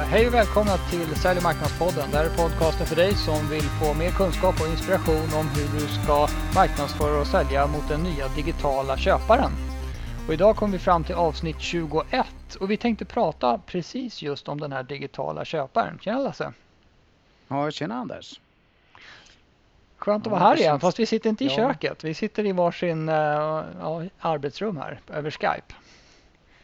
hej och välkomna till Sälj och marknadspodden. Det här är podcasten för dig som vill få mer kunskap och inspiration om hur du ska marknadsföra och sälja mot den nya digitala köparen. Och idag kom vi fram till avsnitt 21 och vi tänkte prata precis just om den här digitala köparen. Tjena Lasse! Ja, tjena Anders! Skönt att vara här igen, fast vi sitter inte i ja. köket. Vi sitter i varsin uh, ja, arbetsrum här över Skype.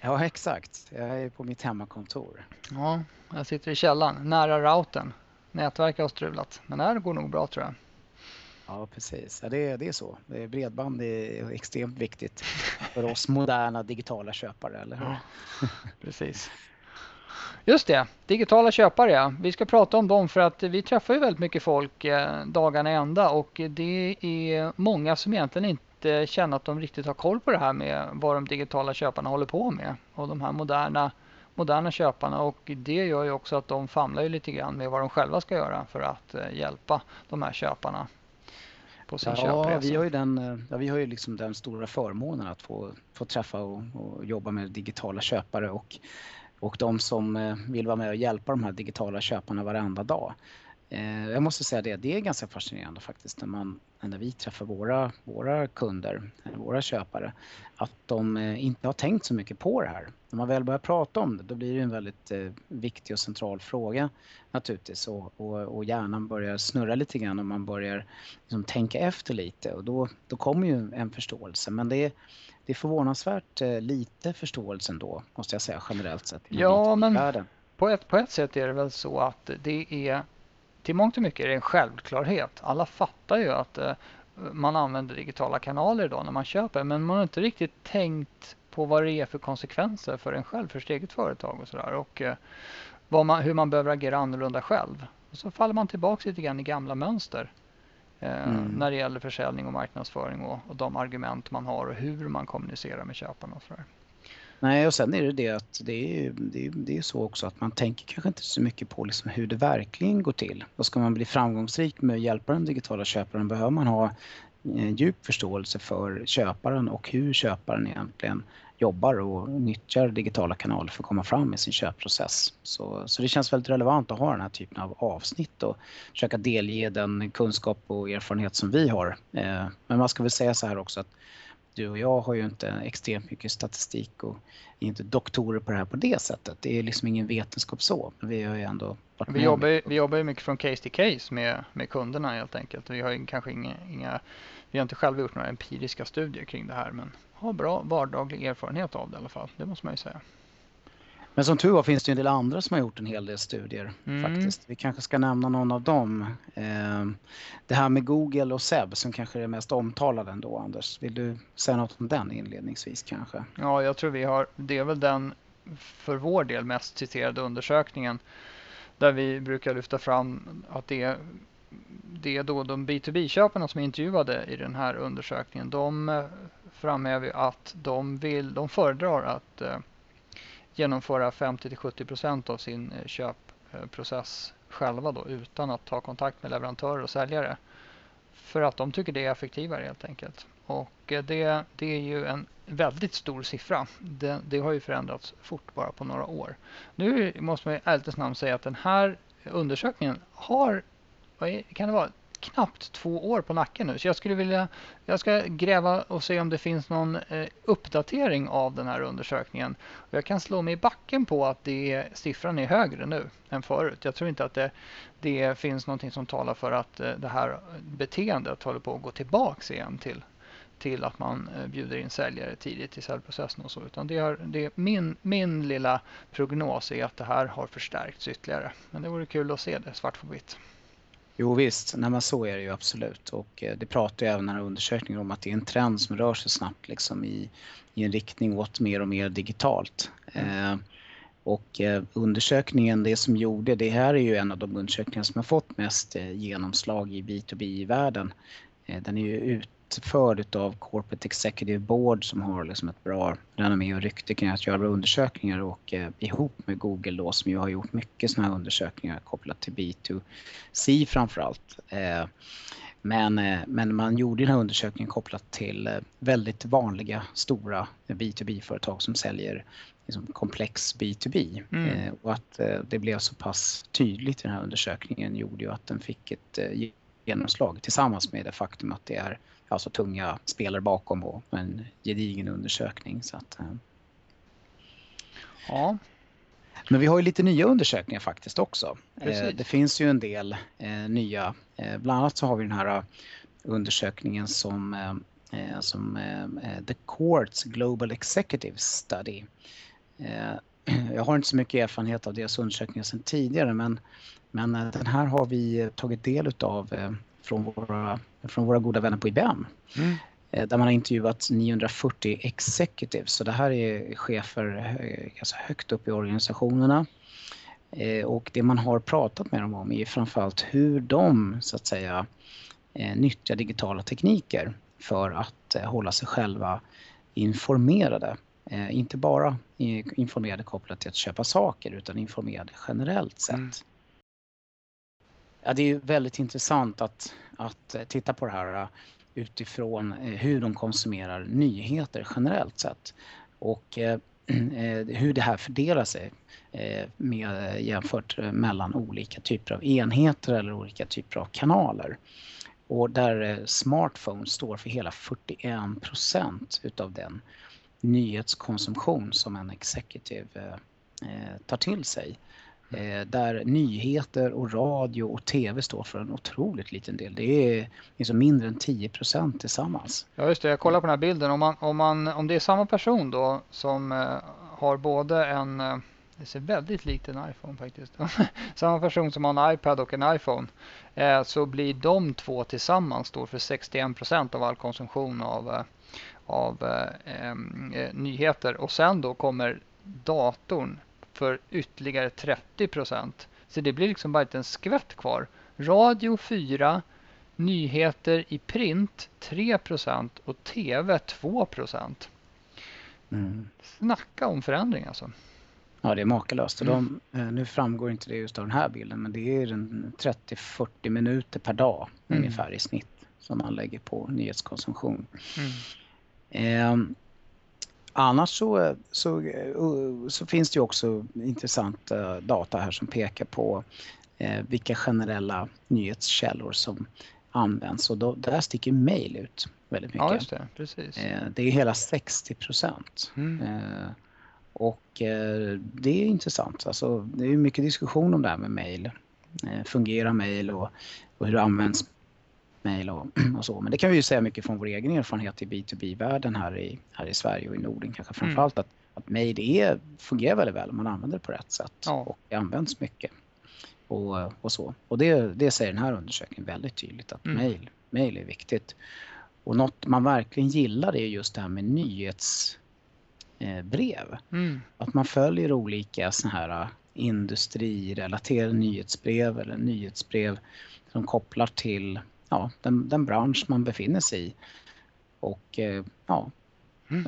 Ja, exakt. Jag är på mitt hemmakontor. Ja, jag sitter i källaren nära routern. Nätverket har strulat, men det här går nog bra tror jag. Ja, precis. Ja, det, det är så. Bredband är extremt viktigt för oss moderna digitala köpare, eller hur? Ja, precis. Just det, digitala köpare ja. Vi ska prata om dem för att vi träffar ju väldigt mycket folk eh, dagarna ända och det är många som egentligen inte känna att de riktigt har koll på det här med vad de digitala köparna håller på med och de här moderna, moderna köparna och det gör ju också att de famlar ju lite grann med vad de själva ska göra för att eh, hjälpa de här köparna på sin ja, köpresa. Vi har ju, den, eh, ja, vi har ju liksom den stora förmånen att få, få träffa och, och jobba med digitala köpare och, och de som eh, vill vara med och hjälpa de här digitala köparna varenda dag. Eh, jag måste säga det, det är ganska fascinerande faktiskt när, man, när vi träffar våra, våra kunder, våra köpare, att de eh, inte har tänkt så mycket på det här. När man väl börjar prata om det, då blir det en väldigt eh, viktig och central fråga naturligtvis och, och, och hjärnan börjar snurra lite grann och man börjar liksom tänka efter lite och då, då kommer ju en förståelse. Men det är, det är förvånansvärt lite förståelse ändå, måste jag säga generellt sett. Ja, men på ett, på ett sätt är det väl så att det är till mångt och mycket är det en självklarhet. Alla fattar ju att eh, man använder digitala kanaler idag när man köper men man har inte riktigt tänkt på vad det är för konsekvenser för en själv, för sitt eget företag och sådär och eh, man, hur man behöver agera annorlunda själv. Och så faller man tillbaka lite grann i gamla mönster eh, mm. när det gäller försäljning och marknadsföring och, och de argument man har och hur man kommunicerar med köparna och sådär. Nej, och sen är det det att det är, det är, det är så också att man tänker kanske inte så mycket på liksom hur det verkligen går till. Och ska man bli framgångsrik med att hjälpa den digitala köparen behöver man ha en djup förståelse för köparen och hur köparen egentligen jobbar och nyttjar digitala kanaler för att komma fram i sin köpprocess. Så, så det känns väldigt relevant att ha den här typen av avsnitt och försöka delge den kunskap och erfarenhet som vi har. Eh, men man ska väl säga så här också att du och jag har ju inte extremt mycket statistik och är inte doktorer på det här på det sättet. Det är liksom ingen vetenskap så. Men vi har ju ändå varit vi jobbar, vi jobbar ju mycket från case till case med, med kunderna helt enkelt. Vi har ju kanske inga, inga, vi har inte själva gjort några empiriska studier kring det här men har bra vardaglig erfarenhet av det i alla fall. Det måste man ju säga. Men som tur var finns det en del andra som har gjort en hel del studier mm. faktiskt. Vi kanske ska nämna någon av dem. Eh, det här med Google och SEB som kanske är det mest omtalade ändå, Anders. Vill du säga något om den inledningsvis kanske? Ja, jag tror vi har, det är väl den för vår del mest citerade undersökningen där vi brukar lyfta fram att det är, det är då de B2B-köparna som är intervjuade i den här undersökningen. De eh, framhäver att de, vill, de föredrar att eh, genomföra 50-70% av sin eh, köpprocess själva då, utan att ta kontakt med leverantörer och säljare. För att de tycker det är effektivare helt enkelt. Och eh, det, det är ju en väldigt stor siffra. Det, det, har ju förändrats fort bara på några år. Nu måste man i ärlighetens namn säga att den här undersökningen har, vad kan det vara, knappt två år på nacken nu. Så jag skulle vilja, jag ska gräva och se om det finns någon eh, uppdatering av den här undersökningen. Och jag kan slå mig i backen på att det, siffran är högre nu än förut. Jag tror inte att det, det finns någonting som talar för att eh, det här beteendet håller på att gå tillbaks igen till till att man eh, bjuder in säljare tidigt i säljprocessen och så. Utan det är, det är min, min lilla prognos är att det här har förstärkts ytterligare. Men det vore kul att se det svart på vitt. Jo visst, nej, så är det ju absolut. Och eh, det pratar ju även den här undersökningen om att det är en trend som rör sig snabbt liksom i, i en riktning åt mer och mer digitalt. Mm. Eh, och eh, undersökningen, det som gjorde, det här är ju en av de undersökningar som har fått mest eh, genomslag i B2B-världen. Eh, den är ju ut utförd av Corporate Executive Board som har liksom ett bra renommé och rykte kring att göra undersökningar och eh, ihop med Google då som ju har gjort mycket sådana här undersökningar kopplat till B2C framförallt. Eh, men, eh, men man gjorde den här undersökningen kopplat till eh, väldigt vanliga stora B2B-företag som säljer liksom komplex B2B. Mm. Eh, och att eh, det blev så pass tydligt i den här undersökningen gjorde ju att den fick ett eh, genomslag tillsammans med det faktum att det är alltså tunga spelare bakom och en gedigen undersökning. Så att, ja. Men vi har ju lite nya undersökningar faktiskt också. Precis. Det finns ju en del nya. Bland annat så har vi den här undersökningen som, som The Courts Global Executive Study Eh, jag har inte så mycket erfarenhet av deras undersökningar sedan tidigare men, men eh, den här har vi tagit del eh, från våra, från våra goda vänner på IBM. Mm. Där man har intervjuat 940 executives, så det här är chefer alltså högt upp i organisationerna. Och det man har pratat med dem om är framförallt hur de så att säga nyttjar digitala tekniker för att hålla sig själva informerade Eh, inte bara informerade kopplat till att köpa saker utan informerade generellt sett. Mm. Ja, det är väldigt intressant att, att eh, titta på det här eh, utifrån eh, hur de konsumerar nyheter generellt sett. Och eh, hur det här fördelar sig eh, med, jämfört mellan olika typer av enheter eller olika typer av kanaler. Och där smartphones står för hela 41 procent utav den nyhetskonsumtion som en executive eh, tar till sig. Eh, där nyheter och radio och tv står för en otroligt liten del. Det är liksom mindre än 10 procent tillsammans. Ja just det, jag kollar på den här bilden. Om, man, om, man, om det är samma person då som eh, har både en eh, det ser väldigt likt en iPhone faktiskt. Samma person som har en iPad och en iPhone. Eh, så blir de två tillsammans står för 61 procent av all konsumtion av eh, av eh, eh, nyheter och sen då kommer datorn för ytterligare 30 procent. Så det blir liksom bara inte en skvätt kvar. Radio 4, nyheter i print 3 procent och tv 2 procent. Mm. Snacka om förändring alltså. Ja, det är makalöst. Mm. De, eh, nu framgår inte det just av den här bilden, men det är 30-40 minuter per dag mm. ungefär i snitt som man lägger på nyhetskonsumtion. Mm. Eh, annars så, så, så, finns det ju också intressanta data här som pekar på eh, vilka generella nyhetskällor som används och då, där sticker mail ut väldigt mycket. Ja, just det. Precis. Eh, det är hela 60 procent. Mm. Eh, och eh, det är intressant. Alltså, det är mycket diskussion om det här med mail. Eh, fungerar mail och, och hur används mejl och, och, så. Men det kan vi ju säga mycket från vår egen erfarenhet i B2B-världen här i, här i Sverige och i Norden kanske framförallt mm. att, att mejl är, fungerar väldigt väl om man använder det på rätt sätt ja. och det används mycket. Och, och så. Och det, det säger den här undersökningen väldigt tydligt att mm. mejl, mejl är viktigt. Och något man verkligen gillar är just det här med nyhetsbrev. Mm. Att man följer olika såna här industrirelaterade nyhetsbrev eller nyhetsbrev som kopplar till ja, den, den bransch man befinner sig i. Och eh, ja, mm.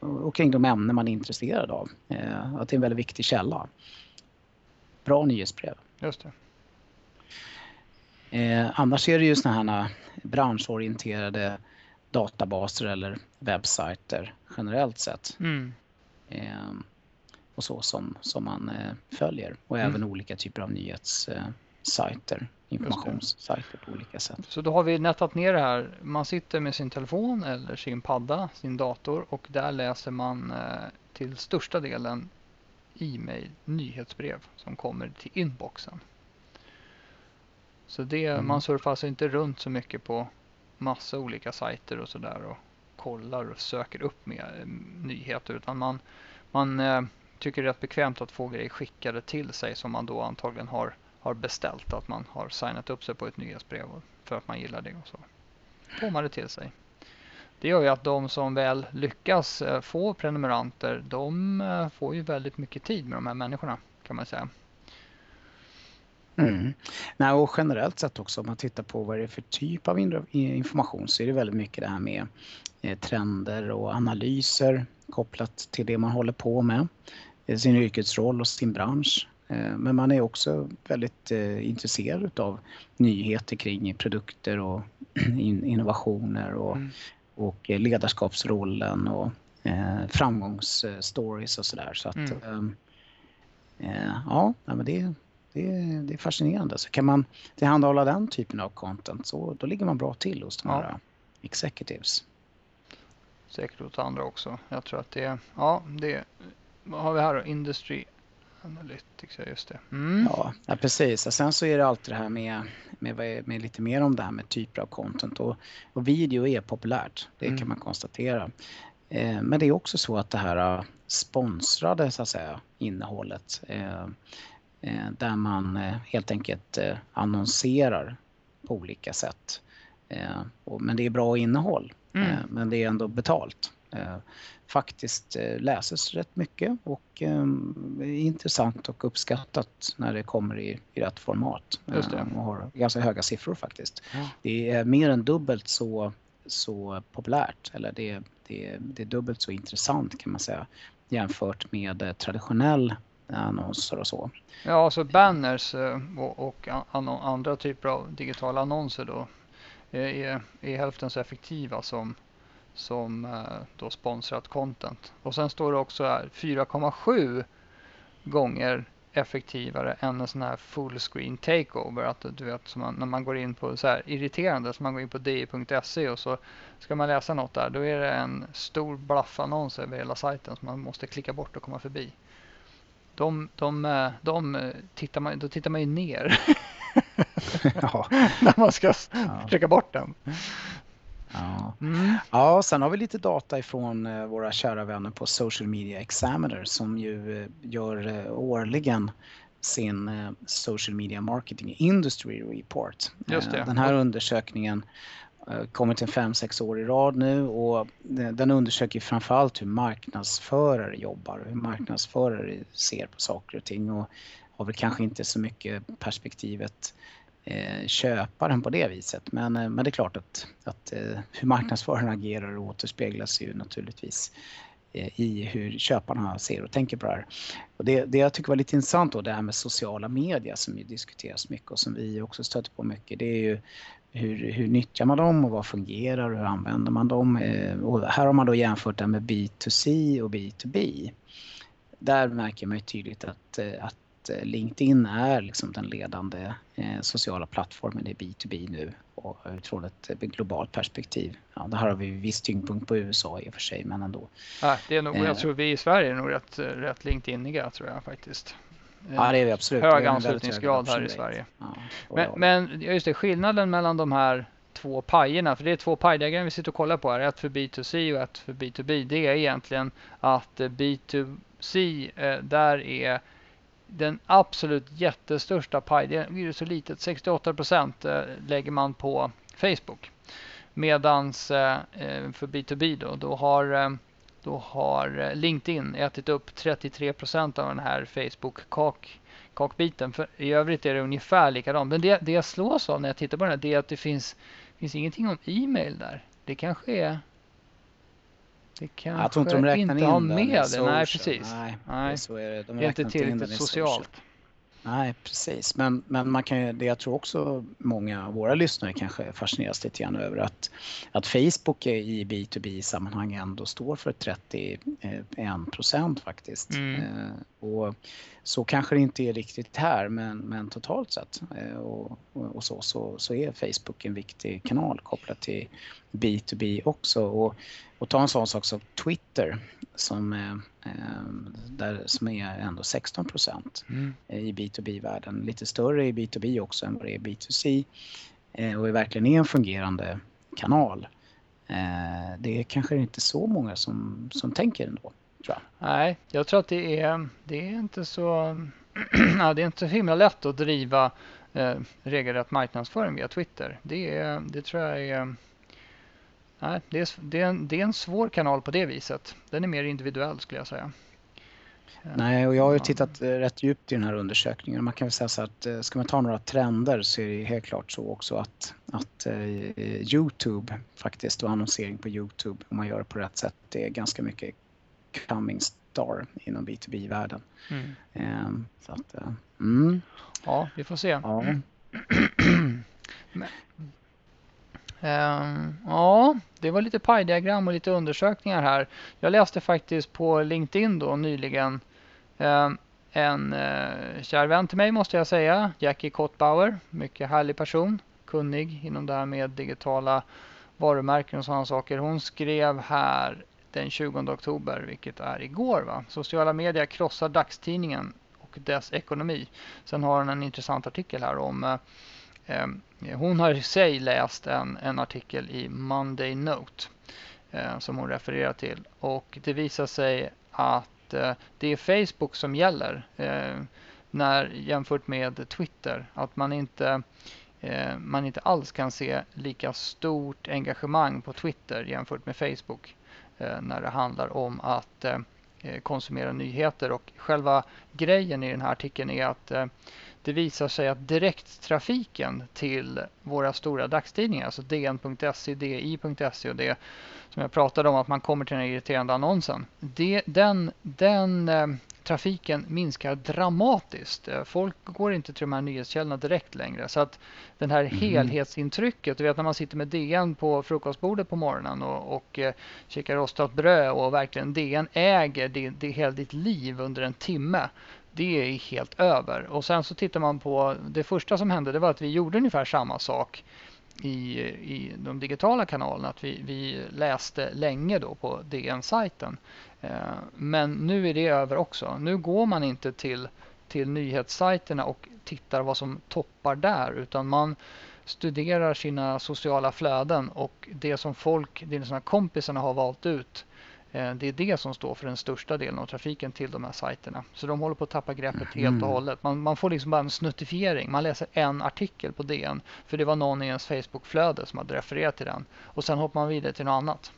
Eh, och kring de ämnen man är intresserad av. Eh, att det är en väldigt viktig källa. Bra nyhetsbrev. Just det. Annars är det ju såna här branschorienterade databaser eller webbsajter generellt sett. Mm. Och så som, som man följer och mm. även olika typer av nyhetssajter informationssajter på olika sätt. Så då har vi nätat ner det här. Man sitter med sin telefon eller sin padda, sin dator och där läser man eh, till största delen e-mail, nyhetsbrev som kommer till inboxen. Så det, mm. man surfar alltså inte runt så mycket på massa olika sajter och sådär och kollar och söker upp med eh, nyheter utan man, man eh, tycker det är rätt bekvämt att få grejer skickade till sig som man då antagligen har har beställt att man har signat upp sig på ett nyhetsbrev för att man gillar det och så får man det till sig. Det gör ju att de som väl lyckas eh, få prenumeranter, de eh, får ju väldigt mycket tid med de här människorna kan man säga. Mm. Nej, och generellt sett också om man tittar på vad det är för typ av information så är det väldigt mycket det här med eh, trender och analyser kopplat till det man håller på med, sin yrkesroll och sin bransch. Eh, men man är också väldigt eh, intresserad av nyheter kring produkter och innovationer och, mm. och ledarskapsrollen och eh, framgångsstories och sådär. Så att, Mm. ehm, eh, ja, ja, men det, det, det är fascinerande. Så kan man tillhandahålla den typen av content så då ligger man bra till hos de Ja. här executives. Säkert åt andra också. Jag tror att det är, ja det, vad har vi här då? Industry Analytics, ja just det. Mm. Ja, ja precis. Och sen så är det alltid det här med, med, med lite mer om det här med typer av content. Och, och video är populärt, det Mm. kan man konstatera. Eh, men det är också så att det här eh, sponsrade så att säga, innehållet eh, eh, där man eh, helt enkelt annonserar på olika sätt. Och, men det är bra innehåll, Mm. men det är ändå betalt. Eh, faktiskt eh, läses rätt mycket och eh, är intressant och uppskattat när det kommer i, i rätt format. Just det. Och har ganska höga siffror faktiskt. Ja. Det är mer än dubbelt så, så populärt, eller det, det, det är dubbelt så intressant kan man säga jämfört med traditionell annonser och så. Ja, så banners och, och an- anno- andra typer av digitala annonser då är, är hälften så effektiva som, som eh, då sponsrat content. Och sen står det också här 4,7 gånger effektivare än en sån här fullscreen takeover. Att du vet, man, när man går in på så här irriterande, så man går in på di.se och så ska man läsa något där. Då är det en stor blaffannons över hela sajten som man måste klicka bort och komma förbi. De, de, eh, de eh, tittar man, då tittar man ju ner ja. när man ska Ja. trycka bort den. Ja. Mm. Ja, sen har vi lite data ifrån eh, våra kära vänner på Social Media Examiner som ju eh, gör eh, årligen sin Social Media Marketing Industry Report. Just det. Den här undersökningen kommer till fem sex år i rad nu och den undersöker framförallt hur marknadsförare jobbar och hur marknadsförare ser på saker och ting och har väl kanske inte så mycket perspektivet Eh, köparen på det viset. Men, eh, men det är klart att, att eh, hur marknadsföraren agerar återspeglas ju naturligtvis i hur köparna ser och tänker på det här. Och det, det jag tycker var lite intressant då, det här med sociala medier som ju diskuteras mycket och som vi också stöter på mycket, det är ju hur, hur nyttjar man dem och vad fungerar och hur använder man dem? Och här har man då jämfört det med B2C och B2B. Där märker man ju tydligt att, att att eh, LinkedIn är liksom den ledande eh, sociala plattformen i B2B nu och utifrån ett eh, globalt perspektiv. Ja, det här har vi viss tyngdpunkt på USA i och för sig, men ändå. Ja, det är nog, jag tror vi i Sverige är nog rätt, rätt LinkedIniga tror jag faktiskt. Ja, det är vi absolut. Hög anslutningsgrad här i. Sverige. Ja, Men, men just det, skillnaden mellan de här två pajerna, för det är två pajdiagram vi sitter och kollar på här, ett för B2C och ett för B2B. Det är egentligen att eh, B2C, eh, där är den absolut jättestörsta paj, det är så litet, 68 procent eh, lägger man på Facebook. Medans eh, eh, för B2B då, då har, då har LinkedIn ätit upp 33 procent av den här Facebook-kakbiten. I övrigt är det ungefär likadant. Men det, det jag slås av när jag tittar på den här det är att det finns, finns ingenting om e-mail där. Det kanske är... Det kanske jag tror inte de räknar inte in har med det. Nej, precis. Nej, Nej, så är det. De är inte tillräckligt socialt. Nej, precis. Men, men man kan ju, det jag tror också många av våra lyssnare kanske fascineras lite grann över att, att Facebook i B2B-sammanhang ändå står för 31 procent faktiskt. Mm. Eh, och så kanske det inte är riktigt här, men, men totalt sett eh, och, och, och så, så, så är Facebook en viktig kanal kopplat till B2B också. Och, och ta en sån sak som Twitter som, eh, där, som är ändå 16 procent Mm. i B2B-världen. Lite större i B2B också än vad det är i B2C eh, och är verkligen är en fungerande kanal. Eh, Det är kanske inte så många som, som tänker ändå. Tror jag. Nej, jag tror att det är, det är inte så ja, det är inte så himla lätt att driva eh, regelrätt marknadsföring via Twitter. Det, är, det tror jag är Nej, det är, det, är en, det är en svår kanal på det viset. Den är mer individuell skulle jag säga. Eh, Nej, och jag har ju tittat eh, rätt djupt i den här undersökningen. Man kan väl säga så att eh, ska man ta några trender så är det helt klart så också att, att Youtube faktiskt och annonsering på Youtube om man gör det på rätt sätt det är ganska mycket coming star inom B2B-världen. Mm. Eh, Så att, mm, Ja, vi får se. ja. Men, Ehm, ja, det var lite pajdiagram och lite undersökningar här. Jag läste faktiskt på LinkedIn då nyligen ehm, en eh, kär vän till mig måste jag säga, Jackie Kottbauer. Mycket härlig person, kunnig inom det här med digitala varumärken och sådana saker. Hon skrev här den 20 oktober, vilket är igår. Va? Sociala medier krossar dagstidningen och dess ekonomi. Sen har hon en intressant artikel här om eh, Ehm, hon har i sig läst en, en artikel i Monday Note eh, som hon refererar till och det visar sig att eh, det är Facebook som gäller eh, när, jämfört med Twitter. Att man inte, eh, man inte alls kan se lika stort engagemang på Twitter jämfört med Facebook eh, när det handlar om att eh, konsumera nyheter. Och själva grejen i den här artikeln är att eh, det visar sig att direkttrafiken till våra stora dagstidningar, alltså DN.se, DI.se och det som jag pratade om att man kommer till den irriterande annonsen. Det, den den eh, trafiken minskar dramatiskt. Eh, folk går inte till de här nyhetskällorna direkt längre. Så att den här mm. helhetsintrycket, du vet när man sitter med DN på frukostbordet på morgonen och, och eh, kikar rostat bröd och verkligen DN äger det, det hela ditt liv under en timme det är helt över. Och sen så tittar man på det första som hände det var att vi gjorde ungefär samma sak i, i de digitala kanalerna. Att vi, vi läste länge då på DN-sajten. Eh, men nu är det över också. Nu går man inte till, till nyhetssajterna och tittar vad som toppar där utan man studerar sina sociala flöden och det som folk, dina kompisarna har valt ut Eh, det är det som står för den största delen av trafiken till de här sajterna. Så de håller på att tappa greppet helt och mm. hållet. Man, man, får liksom bara en snuttifiering. Man läser en artikel på DN för det var någon i ens Facebookflöde som hade refererat till den. Och sen hoppar man vidare till något annat.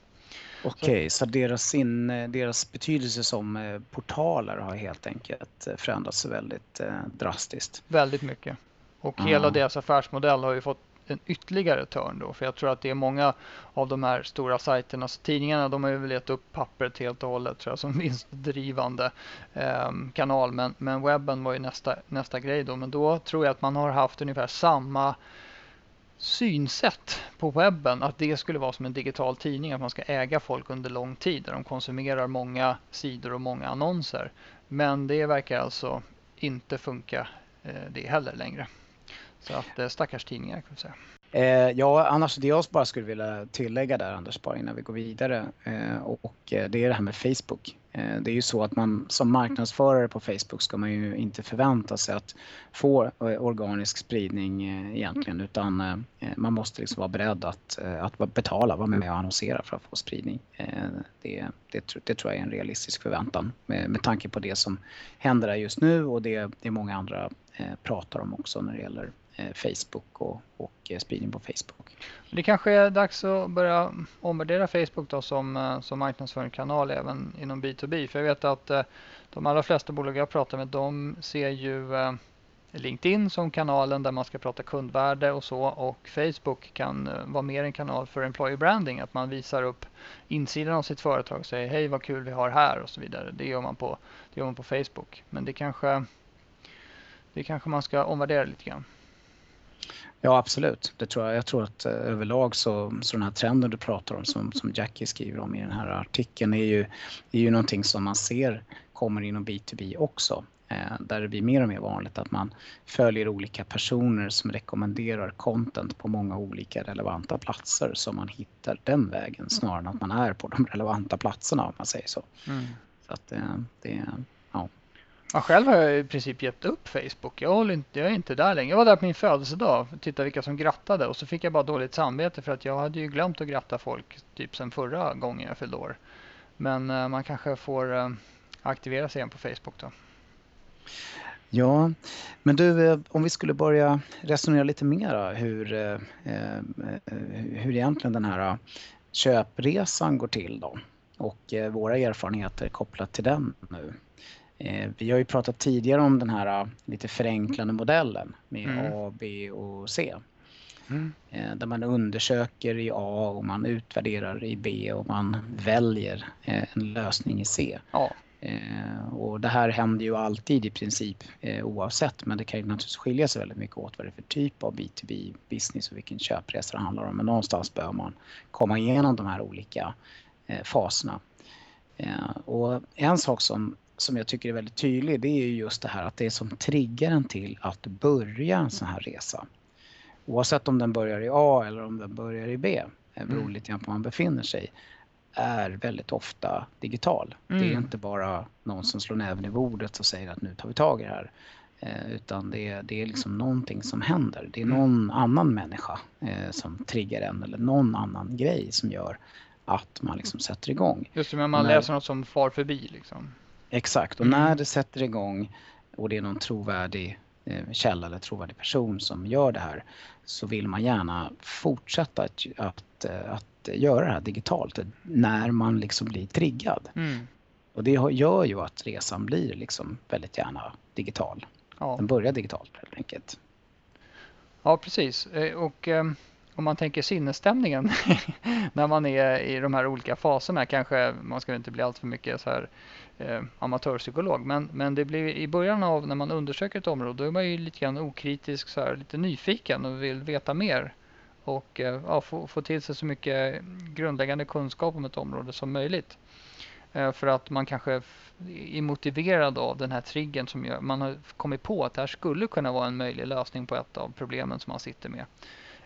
Okej, okay, så, så deras, in, deras betydelse som eh, portaler har helt enkelt eh, förändrats väldigt eh, drastiskt. Väldigt mycket. Och hela deras affärsmodell har ju fått en ytterligare törn då. För jag tror att det är många av de här stora sajterna, så tidningarna de har ju gett upp pappret helt och hållet tror jag som vinstdrivande eh, kanal. Men, men webben var ju nästa, nästa grej då. Men då tror jag att man har haft ungefär samma synsätt på webben att det skulle vara som en digital tidning, att man ska äga folk under lång tid där de konsumerar många sidor och många annonser. Men det verkar alltså inte funka eh, det heller längre. Så att eh, stackars tidningar kan vi säga. Eh, ja, annars det jag bara skulle vilja tillägga där Anders, bara innan vi går vidare. Eh, och eh, det är det här med Facebook. Eh, det är ju så att man som marknadsförare på Facebook ska man ju inte förvänta sig att få eh, organisk spridning egentligen utan man måste liksom vara beredd att, att betala, vara med och annonsera för att få spridning. Det, det, det tror jag är en realistisk förväntan med, med tanke på det som händer där just nu och det, det många andra pratar om också när det gäller Eh, Facebook och, och eh, spridning på Facebook. Det kanske är dags att börja omvärdera Facebook då som, eh, som marknadsföringskanal även inom B2B. För jag vet att de allra flesta bolag jag pratar med de ser ju LinkedIn som kanalen där man ska prata kundvärde och så och Facebook kan vara mer en kanal för employer branding. Att man visar upp insidan av sitt företag och säger hej vad kul vi har här och så vidare. Det gör man på, det gör man på Facebook. Men det kanske, det kanske man ska omvärdera lite grann. Ja, absolut. Det tror jag. jag tror att eh, överlag så, så den här trenden du pratar om som, som Jackie skriver om i den här artikeln är ju, är ju någonting som man ser kommer inom B2B också. Eh, där det blir mer och mer vanligt att man följer olika personer som rekommenderar content på många olika relevanta platser som man hittar den vägen snarare än att man är på de relevanta platserna om man säger så. Mm. Så att det, eh, det, ja, själv har jag i princip gett upp Facebook. Jag, håller inte, jag är inte där längre. Jag var där på min födelsedag och tittade vilka som grattade och så fick jag bara dåligt samvete för att jag hade ju glömt att gratta folk typ sen förra gången jag fyllde år. Men eh, man kanske får eh, aktivera sig igen på Facebook då. Ja, men du, eh, om vi skulle börja resonera lite mer eh, hur, eh, eh, hur egentligen den här köpresan går till då och våra erfarenheter kopplat till den nu. Eh, vi har ju pratat tidigare om den här äh, lite förenklande modellen med mm. A, B och C. Mm. Eh, där man undersöker i A och man utvärderar i B och man väljer eh, en lösning i C. Ja. Eh, och det här händer ju alltid i princip eh, oavsett men det kan ju naturligtvis skilja sig väldigt mycket åt vad det är för typ av B2B business och vilken köpresa det handlar om. Men någonstans behöver man komma igenom de här olika eh, faserna. Och en sak som, som jag tycker är väldigt tydlig det är ju just det här att det är som triggar en till att börja en sån här resa. Oavsett om den börjar i A eller om den börjar i B, beror mm. lite grann på var man befinner sig är väldigt ofta digital. Mm. Det är mm. inte bara någon som slår näven i bordet och säger att nu tar vi tag i det här. Eh, utan det är, det är liksom någonting som händer. Det är mm. någon annan människa eh, som triggar en eller någon annan grej som gör att man liksom sätter igång. Just det, men man när, läser något som far förbi liksom. Exakt, och mm. när det sätter igång och det är någon trovärdig eh, källa eller trovärdig person som gör det här så vill man gärna fortsätta att, att, eh, att göra det här digitalt när man liksom blir triggad. Mm. Och det gör ju att resan blir liksom väldigt gärna digital. Ja. Den börjar digitalt helt enkelt. Ja precis eh, och eh, om man tänker sinnesstämningen när man är i de här olika faserna kanske man ska inte bli allt för mycket så här eh, amatörpsykolog men, men det blir i början av när man undersöker ett område då är man ju lite grann okritisk så här, lite nyfiken och vill veta mer och eh, ja, få, få till sig så mycket grundläggande kunskap om ett område som möjligt. Eh, för att man kanske är motiverad av den här triggern som gör, man har kommit på att det här skulle kunna vara en möjlig lösning på ett av problemen som man sitter med.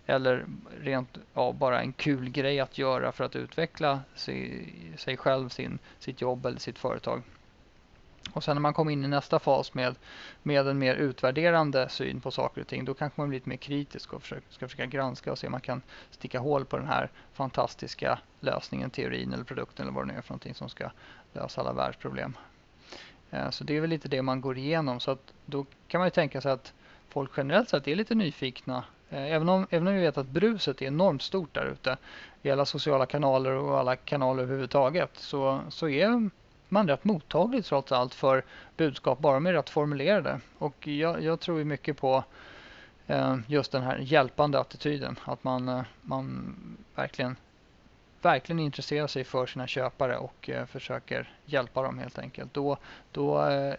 Eller rent ja, bara en kul grej att göra för att utveckla sig, sig själv, sin, sitt jobb eller sitt företag. Och sen när man kommer in i nästa fas med, med en mer utvärderande syn på saker och ting, då kanske man blir lite mer kritisk och försöker, ska försöka granska och se om man kan sticka hål på den här fantastiska lösningen, teorin eller produkten eller vad det nu är för någonting som ska lösa alla världsproblem. Eh, så det är väl lite det man går igenom. Så att då kan man ju tänka sig att folk generellt sett är lite nyfikna. Eh, även om, även om vi vet att bruset är enormt stort där ute i alla sociala kanaler och alla kanaler överhuvudtaget så, så är man rätt mottaglig trots allt för budskap bara de är rätt formulerade. Och jag, jag tror ju mycket på eh, just den här hjälpande attityden. Att man, eh, man verkligen, verkligen intresserar sig för sina köpare och eh, försöker hjälpa dem helt enkelt. Då, då, eh,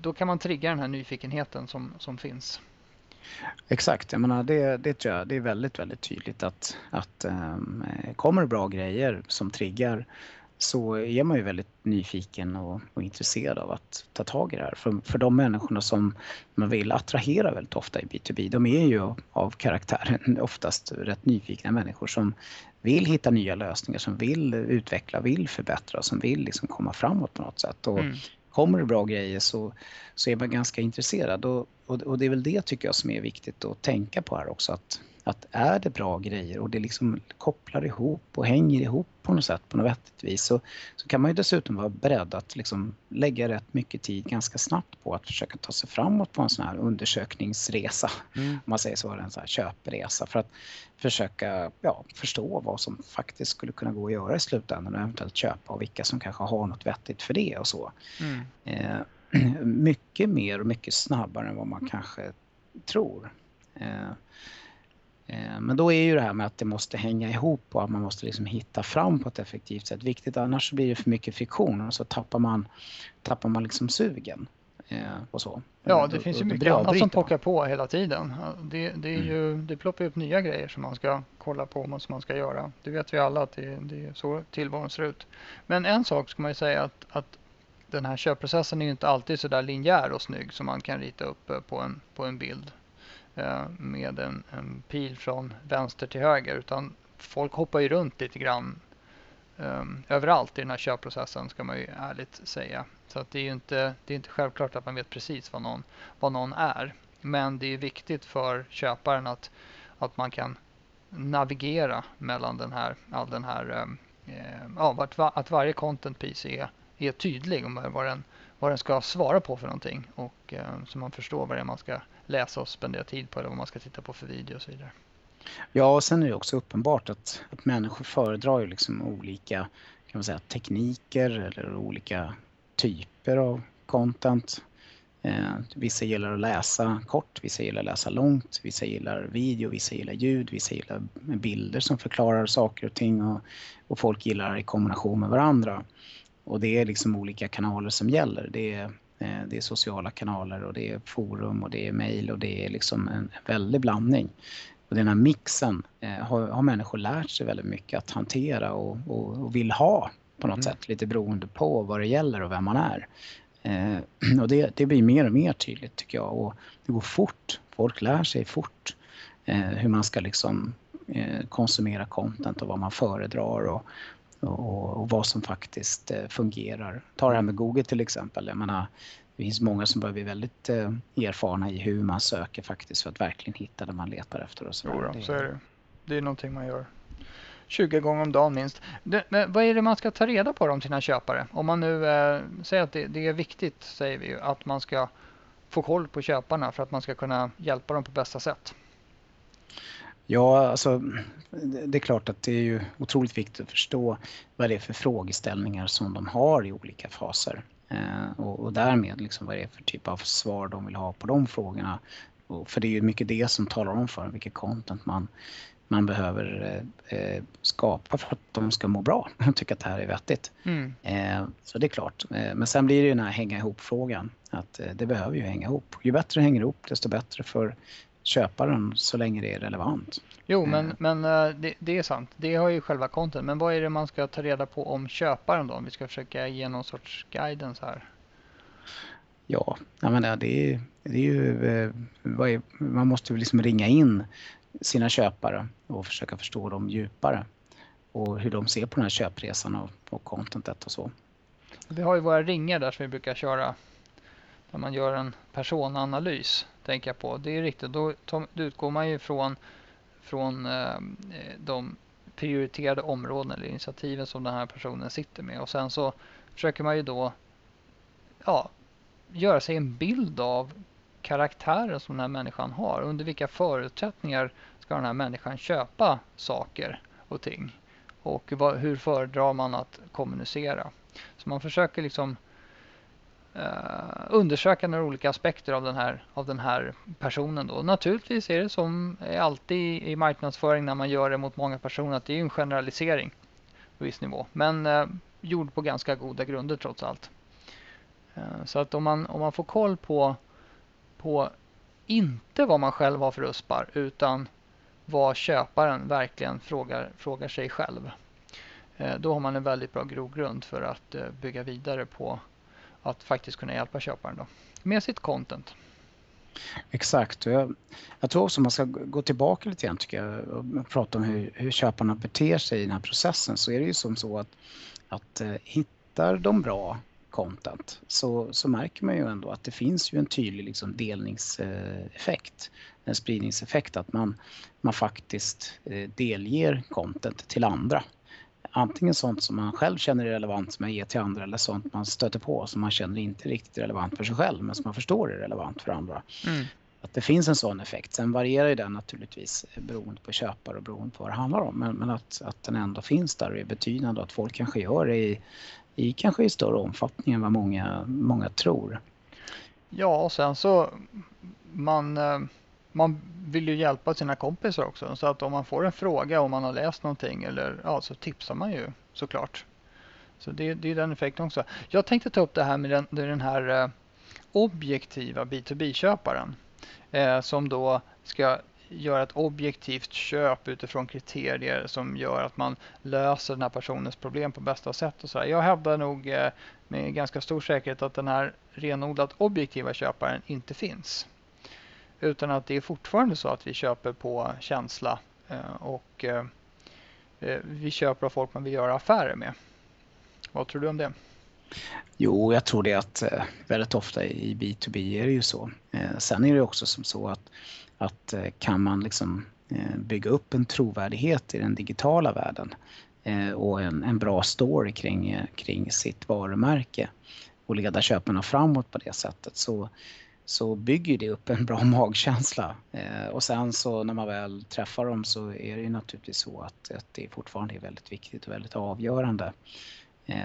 då kan man trigga den här nyfikenheten som, som finns. Exakt, jag menar det, det tror jag det är väldigt, väldigt tydligt att, att um, kommer det bra grejer som triggar så är man ju väldigt nyfiken och, och, intresserad av att ta tag i det här. För, för de människorna som man vill attrahera väldigt ofta i B2B, de är ju av karaktären oftast rätt nyfikna människor som vill hitta nya lösningar, som vill utveckla, vill förbättra, som vill liksom komma framåt på något sätt. Och mm. Kommer det bra grejer så, så är man ganska intresserad och, och, och det är väl det tycker jag som är viktigt att tänka på här också. Att att är det bra grejer och det liksom kopplar ihop och hänger ihop på något sätt på något vettigt vis så, så kan man ju dessutom vara beredd att liksom lägga rätt mycket tid ganska snabbt på att försöka ta sig framåt på en sån här undersökningsresa. Mm. Om man säger så, en sån här köpresa för att försöka ja, förstå vad som faktiskt skulle kunna gå att göra i slutändan och eventuellt köpa och vilka som kanske har något vettigt för det och så. Mm. Eh, mycket mer och mycket snabbare än vad man kanske tror. Eh, men då är ju det här med att det måste hänga ihop och att man måste liksom hitta fram på ett effektivt sätt viktigt. Annars blir det för mycket friktion och så tappar man, tappar man liksom sugen. Eh, och så. Ja, det och, finns ju mycket annat som pockar på hela tiden. Det, det, är mm. ju, det ploppar upp nya grejer som man ska kolla på och som man ska göra. Det vet vi alla att det, det är så tillvaron ser ut. Men en sak ska man ju säga att, att den här köpprocessen är ju inte alltid så där linjär och snygg som man kan rita upp på en, på en bild. Eh, med en, en, pil från vänster till höger utan folk hoppar ju runt lite grann um, överallt i den här köpprocessen ska man ju ärligt säga. Så att det är ju inte, det är inte självklart att man vet precis vad någon, vad någon är. Men det är viktigt för köparen att, att man kan navigera mellan den här, all den här, um, ja, att varje content piece är, är tydlig om vad den, vad den ska svara på för någonting och um, så man förstår vad det är man ska läsa och spendera tid på eller vad man ska titta på för video och så vidare. Ja, och sen är det också uppenbart att, att människor föredrar ju liksom olika kan man säga, tekniker eller olika typer av content. Eh, vissa gillar att läsa kort, vissa gillar att läsa långt, vissa gillar video, vissa gillar ljud, vissa gillar bilder som förklarar saker och ting och, och folk gillar i kombination med varandra. och det är liksom olika kanaler som gäller. Det är, det är sociala kanaler och det är forum och det är mejl och det är liksom en väldig blandning. Och den här mixen eh, har, har människor lärt sig väldigt mycket att hantera och, och, och vill ha på något mm. sätt, lite beroende på vad det gäller och vem man är. Eh, och det, det, blir mer och mer tydligt tycker jag och det går fort. Folk lär sig fort eh, hur man ska liksom eh, konsumera content och vad man föredrar och, och, och vad som faktiskt eh, fungerar. Ta det här med Google till exempel. Jag menar, det finns många som börjar bli väldigt eh, erfarna i hur man söker faktiskt för att verkligen hitta det man letar efter. Och så jo, då, så är det. Det är någonting man gör 20 gånger om dagen minst. Det, men vad är det man ska ta reda på om sina köpare? Om man nu eh, säger att det, det, är viktigt, säger vi ju, att man ska få koll på köparna för att man ska kunna hjälpa dem på bästa sätt. Ja, alltså det är klart att det är ju otroligt viktigt att förstå vad det är för frågeställningar som de har i olika faser. Eh, och, och, därmed liksom vad det är för typ av svar de vill ha på de frågorna. Och för det är ju mycket det som talar om för vilket content man, man behöver eh, eh skapa för att de ska må bra och tycka att det här är vettigt. Mm. Eh, så det är klart. Eh, men sen blir det ju den här hänga ihop-frågan. Att eh, det behöver ju hänga ihop. Ju bättre det hänger ihop desto bättre för köparen så länge det är relevant. Jo, men, men det, det, är sant. Det har ju själva content. Men vad är det man ska ta reda på om köparen då? Om vi ska försöka ge någon sorts guidance här. Ja, jag menar, det, är, det är ju... Är, man måste ju liksom ringa in sina köpare och försöka förstå dem djupare. Och hur de ser på den här köpresan och, och contentet och så. Vi har ju våra ringar där som vi brukar köra när man gör en personanalys. Tänker jag på. Det är riktigt. Då, då utgår man ju från, från eh, eh, de prioriterade områden eller initiativen som den här personen sitter med. Och sen så försöker man ju då ja, göra sig en bild av karaktären som den här människan har. Under vilka förutsättningar ska den här människan köpa saker och ting? Och vad, hur föredrar man att kommunicera? Så man försöker liksom eh, undersöka några olika aspekter av den här, av den här personen. Då. Naturligtvis är det som alltid i marknadsföring när man gör det mot många personer att det är en generalisering på viss nivå. Men eh, gjord på ganska goda grunder trots allt. Eh, så att om man, om man får koll på på inte vad man själv har för USPar utan vad köparen verkligen frågar, frågar sig själv. Eh, då har man en väldigt bra grogrund för att eh, bygga vidare på att faktiskt kunna hjälpa köparen då, med sitt content. Exakt. Jag, jag tror också man ska gå tillbaka lite grann tycker jag och prata om hur, hur köparna beter sig i den här processen. Så är det ju som så att, att eh, hittar de bra content så, så märker man ju ändå att det finns ju en tydlig liksom delningseffekt, en spridningseffekt att man, man faktiskt eh, delger content till andra. Antingen sånt som man själv känner är relevant som man ger till andra eller sånt man stöter på som man känner inte riktigt relevant för sig själv men som man förstår är relevant för andra. Mm. Att det finns en sån effekt. Sen varierar ju den naturligtvis beroende på köpare och beroende på vad det handlar om. Men, men att, att den ändå finns där och är betydande och att folk kanske gör det i i kanske i större omfattning än vad många, många tror. Ja, och sen så man, eh, man vill ju hjälpa sina kompisar också. Så att om man får en fråga om man har läst någonting eller ja, så tipsar man ju såklart. Så det, det är den effekten också. Jag tänkte ta upp det här med den, den här eh, objektiva B2B-köparen eh, som då ska göra ett objektivt köp utifrån kriterier som gör att man löser den här personens problem på bästa sätt. Och så här. Jag hävdar nog eh, med ganska stor säkerhet att den här renodlat objektiva köparen inte finns. Utan att det är fortfarande så att vi köper på känsla eh, och eh, eh, vi köper av folk man vill göra affärer med. Vad tror du om det? Jo, jag tror det att väldigt ofta i B2B är det ju så. Sen är det också som så att att kan man liksom bygga upp en trovärdighet i den digitala världen och en, en bra story kring, kring sitt varumärke och leda köparna framåt på det sättet så, så bygger det upp en bra magkänsla. och sen så när man väl träffar dem så är det ju naturligtvis så att, att det fortfarande är väldigt viktigt och väldigt avgörande.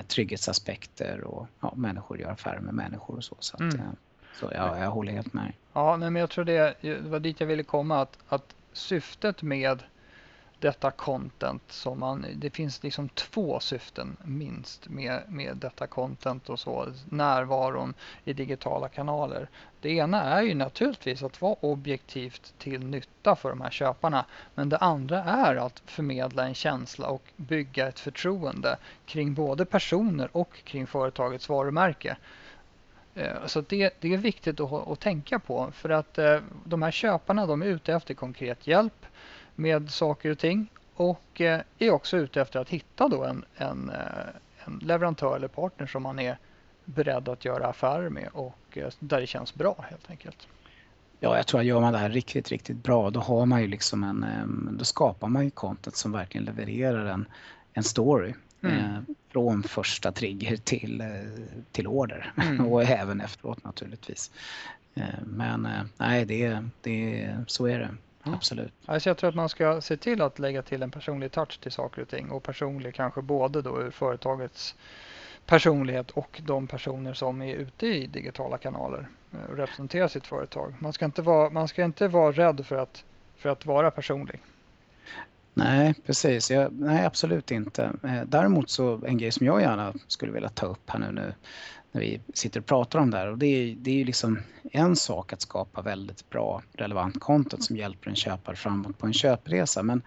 trygghetsaspekter och ja, människor gör affärer med människor och så. så att, mm. Så ja, jag håller helt med. Ja, nej, men jag tror det, det var dit jag ville komma. Att, att syftet med detta content som man, det finns liksom två syften minst med, med detta content och så, närvaron i digitala kanaler. Det ena är ju naturligtvis att vara objektivt till nytta för de här köparna. Men det andra är att förmedla en känsla och bygga ett förtroende kring både personer och kring företagets varumärke. Eh, så det, det är viktigt att, att, tänka på för att eh, de här köparna de är ute efter konkret hjälp med saker och ting och eh, är också ute efter att hitta då en, en, en leverantör eller partner som man är beredd att göra affärer med och där det känns bra helt enkelt. Ja, jag tror att gör man det här riktigt, riktigt bra då har man ju liksom en, då skapar man ju content som verkligen levererar en, en story. Mm. Eh, från första trigger till, eh, till order mm. och även efteråt naturligtvis. Eh, men nej, det, det, så är det. Absolut. Alltså jag tror att man ska se till att lägga till en personlig touch till saker och ting och personlig kanske både då ur företagets personlighet och de personer som är ute i digitala kanaler och representerar sitt företag. Man ska inte vara, man ska inte vara rädd för att, för att vara personlig. Nej, precis. Jag, nej, absolut inte. Eh, däremot så en grej som jag gärna skulle vilja ta upp här nu, nu när vi sitter och pratar om det här. Och det är, det är ju liksom en sak att skapa väldigt bra relevant content som hjälper en köpare framåt på en köpresa. Men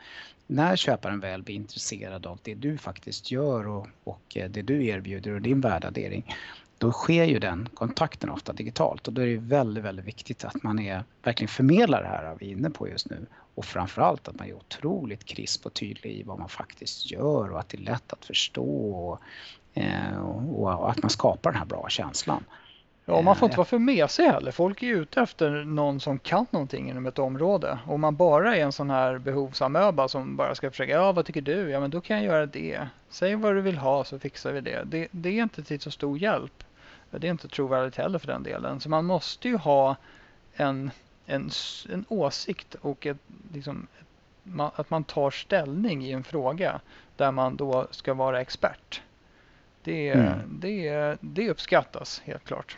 när köparen väl blir intresserad av det du faktiskt gör och, och eh, det du erbjuder och din värdering, då sker ju den kontakten ofta digitalt. Och då är det väldigt, väldigt viktigt att man är, verkligen förmedlar det här vi är inne på just nu. Och framförallt att man är otroligt krisp och tydlig i vad man faktiskt gör och att det är lätt att förstå och, och att man skapar den här bra känslan. Ja, man får inte eh, vara för mesig heller. Folk är ute efter någon som kan någonting inom ett område. Om man bara är en sån här behovsamöba som bara ska försöka, ja vad tycker du? Ja men då kan jag göra det. Säg vad du vill ha så fixar vi det. Det, det är inte till så stor hjälp. Det är inte trovärdigt heller för den delen. Så man måste ju ha en, en, en åsikt och ett, liksom, att man tar ställning i en fråga där man då ska vara expert. Det, mm. det, det uppskattas helt klart.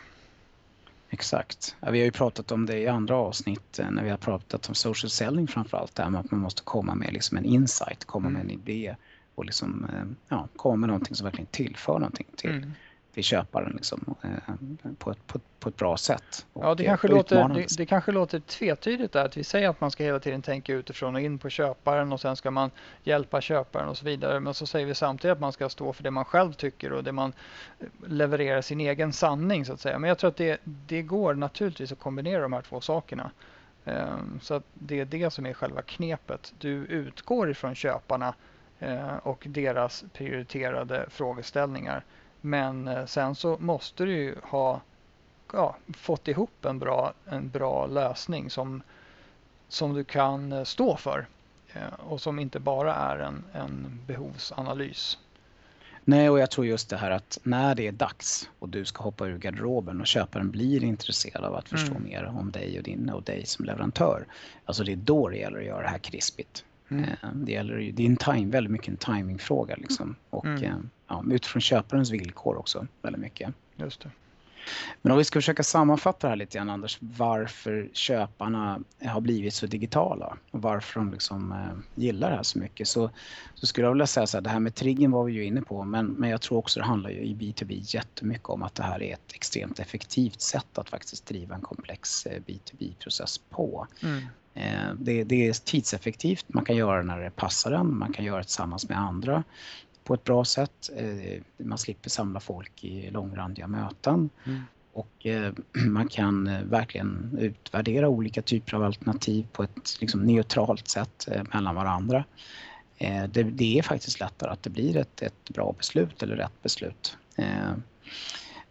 Exakt. Ja, vi har ju pratat om det i andra avsnitt eh, när vi har pratat om social selling framförallt. Där med att man måste komma med liksom en insight, komma mm. med en idé och liksom, eh, ja, komma med någonting som verkligen tillför någonting till, mm till köparen liksom, eh, på, ett, på, på, ett bra sätt. Ja, det kanske, låter, det, det, kanske låter tvetydigt där att vi säger att man ska hela tiden tänka utifrån och in på köparen och sen ska man hjälpa köparen och så vidare. Men så säger vi samtidigt att man ska stå för det man själv tycker och det man levererar sin egen sanning så att säga. Men jag tror att det, det går naturligtvis att kombinera de här två sakerna. Ehm, så att det är det som är själva knepet. Du utgår ifrån köparna eh, och deras prioriterade frågeställningar men eh, sen så måste du ju ha ja, fått ihop en bra, en bra lösning som, som du kan eh, stå för eh, och som inte bara är en, en behovsanalys. Nej, och jag tror just det här att när det är dags och du ska hoppa ur garderoben och köparen blir intresserad av att förstå mm. mer om dig och din och dig som leverantör. Alltså det är då det gäller att göra det här krispigt. Mm. Det, gäller, det är en time, väldigt mycket en timingfråga liksom. Och mm ja, utifrån köparens villkor också väldigt mycket. Just det. Men om vi ska försöka sammanfatta det här lite grann Anders, varför köparna har blivit så digitala och varför de liksom, eh, gillar det här så mycket så, så skulle jag vilja säga så här, det här med triggen var vi ju inne på men, men jag tror också det handlar ju i B2B jättemycket om att det här är ett extremt effektivt sätt att faktiskt driva en komplex eh, B2B-process på. Mm. Eh, det, det, är tidseffektivt, man kan göra det när det passar en, man kan göra det tillsammans med andra på ett bra sätt. Eh, man slipper samla folk i långrandiga möten. Mm. Och eh, man kan verkligen utvärdera olika typer av alternativ på ett liksom, neutralt sätt mellan varandra. Det, det, är faktiskt lättare att det blir ett, ett bra beslut eller rätt beslut.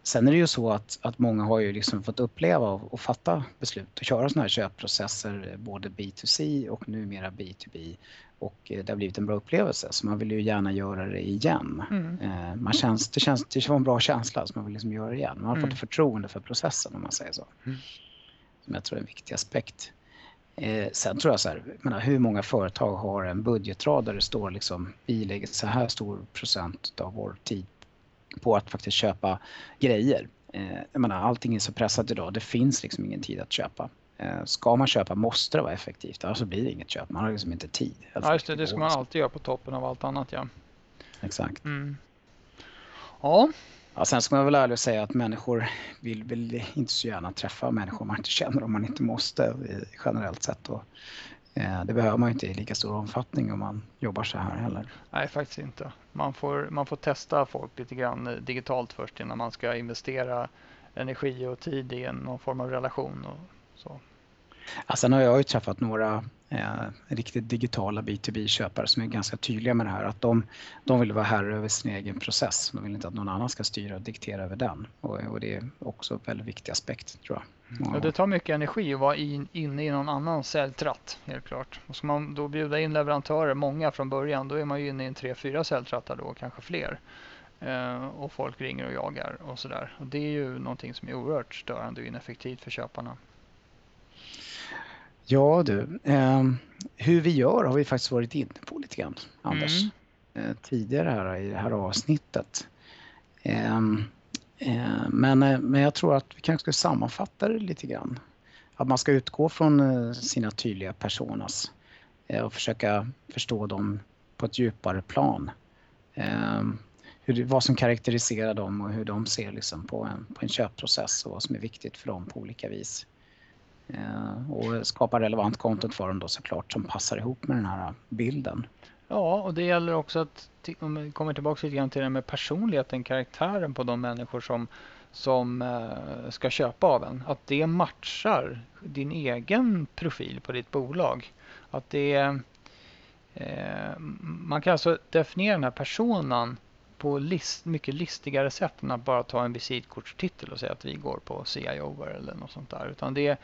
Sen är det ju så att, att många har ju liksom fått uppleva och, och fatta beslut och köra sådana här köpprocesser, både B2C och numera B2B och det har blivit en bra upplevelse så man vill ju gärna göra det igen. Mm. Eh, man känns, det, känns, det var en bra känsla så man vill liksom göra det igen. Man har mm. fått förtroende för processen om man säger så. Mm. Som jag tror är en viktig aspekt. Eh, sen tror jag så här, menar, hur många företag har en budgetrad där det står liksom vi lägger så här stor procent av vår tid på att faktiskt köpa grejer. Eh, jag menar, allting är så pressat idag, det finns liksom ingen tid att köpa. Eh, ska man köpa måste det vara effektivt, annars blir det inget köp. Man har liksom inte tid. Ja, just det. Det ska man alltid göra på toppen av allt annat, ja. Exakt. Mm. Ja. ja. Sen ska man väl ärligt säga att människor vill väl inte så gärna träffa människor man inte känner om man inte måste generellt sett. Och, eh, det behöver man inte i lika stor omfattning om man jobbar så här heller. Nej, faktiskt inte. Man får, man får testa folk lite grann eh, digitalt först innan man ska investera energi och tid i någon form av relation. Och så. Ja, sen har jag ju träffat några eh, riktigt digitala B2B-köpare som är ganska tydliga med det här att de, de vill vara herre över sin egen process. De vill inte att någon annan ska styra och diktera över den och, och det är också en väldigt viktig aspekt tror jag. Ja. det tar mycket energi att vara in, inne i någon annan säljtratt helt klart. Och ska man då bjuda in leverantörer, många från början, då är man ju inne i en tre, fyra säljtrattar då, kanske fler. Eh, och folk ringer och jagar och sådär. Och det är ju någonting som är oerhört störande och ineffektivt för köparna. Ja du, eh, hur vi gör har vi faktiskt varit inne på lite grann, Anders. Mm. Eh, tidigare här i det här avsnittet. Eh, Eh, men, eh, men jag tror att vi kanske ska sammanfatta det lite grann. Att man ska utgå från eh, sina tydliga personas och försöka förstå dem på ett djupare plan. Hur, vad som karaktäriserar dem och hur de ser liksom på, en, på en köpprocess och vad som är viktigt för dem på olika vis. Och skapa relevant content för dem då såklart som passar ihop med den här bilden. Ja, och det gäller också att, om vi kommer tillbaka lite grann till det här med personligheten, karaktären på de människor som, som eh, ska köpa av en. Att det matchar din egen profil på ditt bolag. Att det eh, Man kan alltså definiera den här personen på list, mycket listigare sätt än att bara ta en visitkortstitel och säga att vi går på CIO eller något sånt där. Utan det,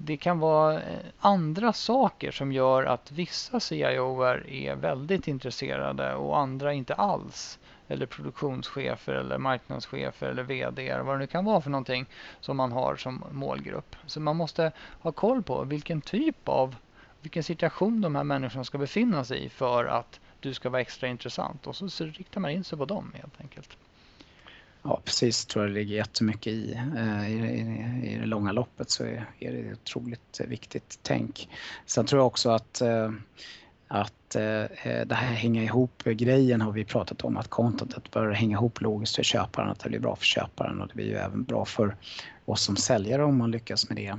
det kan vara eh, andra saker som gör att vissa CIO är väldigt intresserade och andra inte alls. Eller produktionschefer eller marknadschefer eller VD vad det nu kan vara för någonting som man har som målgrupp. Så man måste ha koll på vilken typ av, vilken situation de här människorna ska befinna sig i för att du ska vara extra intressant och så, så riktar man in sig på dem helt enkelt. Ja, precis. tror jag det ligger jättemycket i. Eh, I, i, I det långa loppet så är, är det ett otroligt viktigt tänk. Sen tror jag också att eh, att eh, eh, det här hänga ihop-grejen har vi pratat om, att contentet bör hänga ihop logiskt för köparen, att det blir bra för köparen och det blir ju även bra för oss som säljare om man lyckas med det.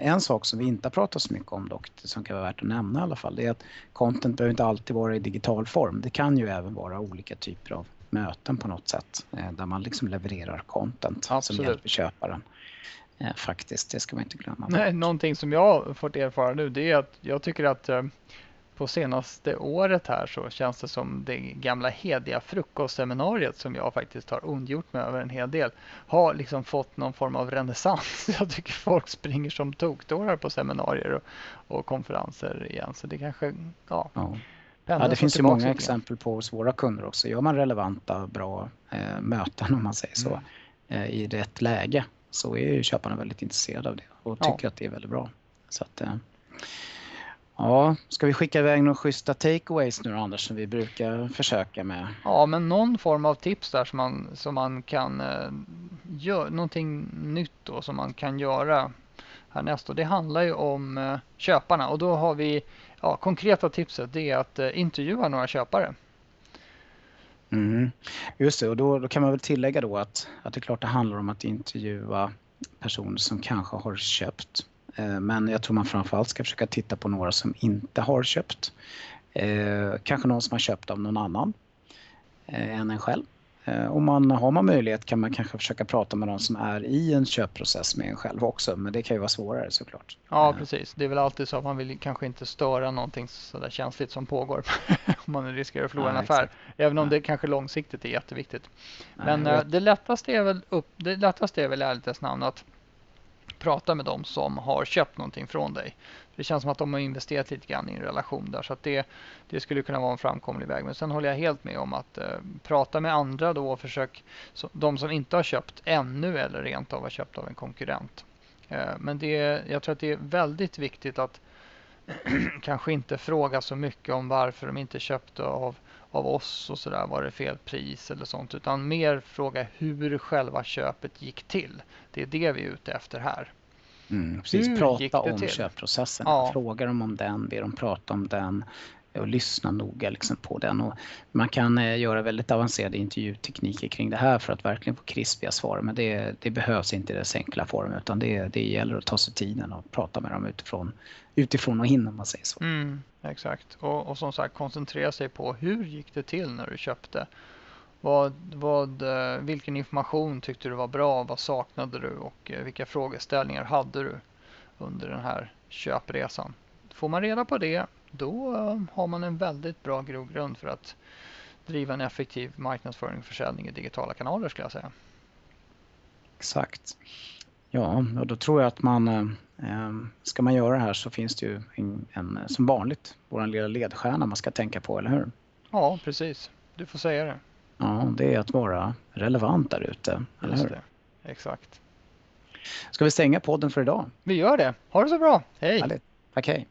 En sak som vi inte har pratat så mycket om dock, som kan vara värt att nämna i alla fall, det är att content behöver inte alltid vara i digital form. Det kan ju även vara olika typer av möten på något sätt eh, där man liksom levererar content Absolut. som hjälper köparen. Eh, faktiskt, det ska man inte glömma. Nej, någonting som jag har fått erfara nu det är att jag tycker att eh, på senaste året här så känns det som det gamla hediga frukostseminariet som jag faktiskt har ondgjort mig över en hel del har liksom fått någon form av renässans. Jag tycker folk springer som tokdårar på seminarier och, och, konferenser igen. Så det kanske, ja. ja. Ja, det finns ju många exempel på hos våra kunder också. Gör man relevanta, bra eh, möten om man säger så mm. eh, i rätt läge så är ju köparna väldigt intresserade av det och tycker ja. att det är väldigt bra. Så att, eh, ja, ska vi skicka iväg några schyssta takeaways nu Anders som vi brukar försöka med? Ja, men någon form av tips där som man, som man kan eh, göra, någonting nytt då som man kan göra härnäst och det handlar ju om eh, köparna och då har vi ja, konkreta tipset det är att eh, intervjua några köpare. Mm. Just det, och då, då, kan man väl tillägga då att, att det är klart det handlar om att intervjua personer som kanske har köpt. Eh, men jag tror man framförallt ska försöka titta på några som inte har köpt. Eh, kanske någon som har köpt av någon annan eh, än en själv. Eh, om man har man möjlighet kan man kanske försöka prata med de som är i en köpprocess med en själv också, men det kan ju vara svårare såklart. Ja, eh. precis. Det är väl alltid så att man vill kanske inte störa någonting sådär känsligt som pågår om man riskerar att förlora en affär, exakt. även om Nej. det kanske långsiktigt är jätteviktigt. Men Nej, eh, det lättaste är väl upp, det lättaste är väl ärligtvis namn att prata med dem som har köpt någonting från dig. Det känns som att de har investerat lite grann i en relation där så att det, det skulle kunna vara en framkomlig väg. Men sen håller jag helt med om att eh, prata med andra då och försök, så, de som inte har köpt ännu eller rent av har köpt av en konkurrent. Eh, men det, jag tror att det är väldigt viktigt att kanske inte fråga så mycket om varför de inte köpte av, av oss och sådär, var det fel pris eller sånt, utan mer fråga hur själva köpet gick till. Det är det vi är ute efter här. Mm, precis, Hur prata om till? köpprocessen. Ja. Fråga dem om den, be dem prata om den och lyssna noga liksom på den. Och man kan eh, göra väldigt avancerade intervjutekniker kring det här för att verkligen få krispiga svar. Men det, det behövs inte i dess enkla form utan det, det gäller att ta sig tiden och prata med dem utifrån, utifrån och in om man säger så. Mm, exakt. Och, och som sagt koncentrera sig på hur gick det till när du köpte? Vad, vad, eh, vilken information tyckte du var bra? Vad saknade du? Och eh, vilka frågeställningar hade du under den här köpresan? Får man reda på det, då eh, har man en väldigt bra grogrund för att driva en effektiv marknadsföring och försäljning i digitala kanaler skulle jag säga. Exakt. Ja, och då tror jag att man ska man göra det här så finns det ju en, en som vanligt vår lilla ledstjärna man ska tänka på, eller hur? Ja, precis. Du får säga det. Ja, det är att vara relevant där ute, eller hur? Exakt. Ska vi stänga podden för idag? Vi gör det. Ha det så bra. Hej! Härligt. Tack, hej.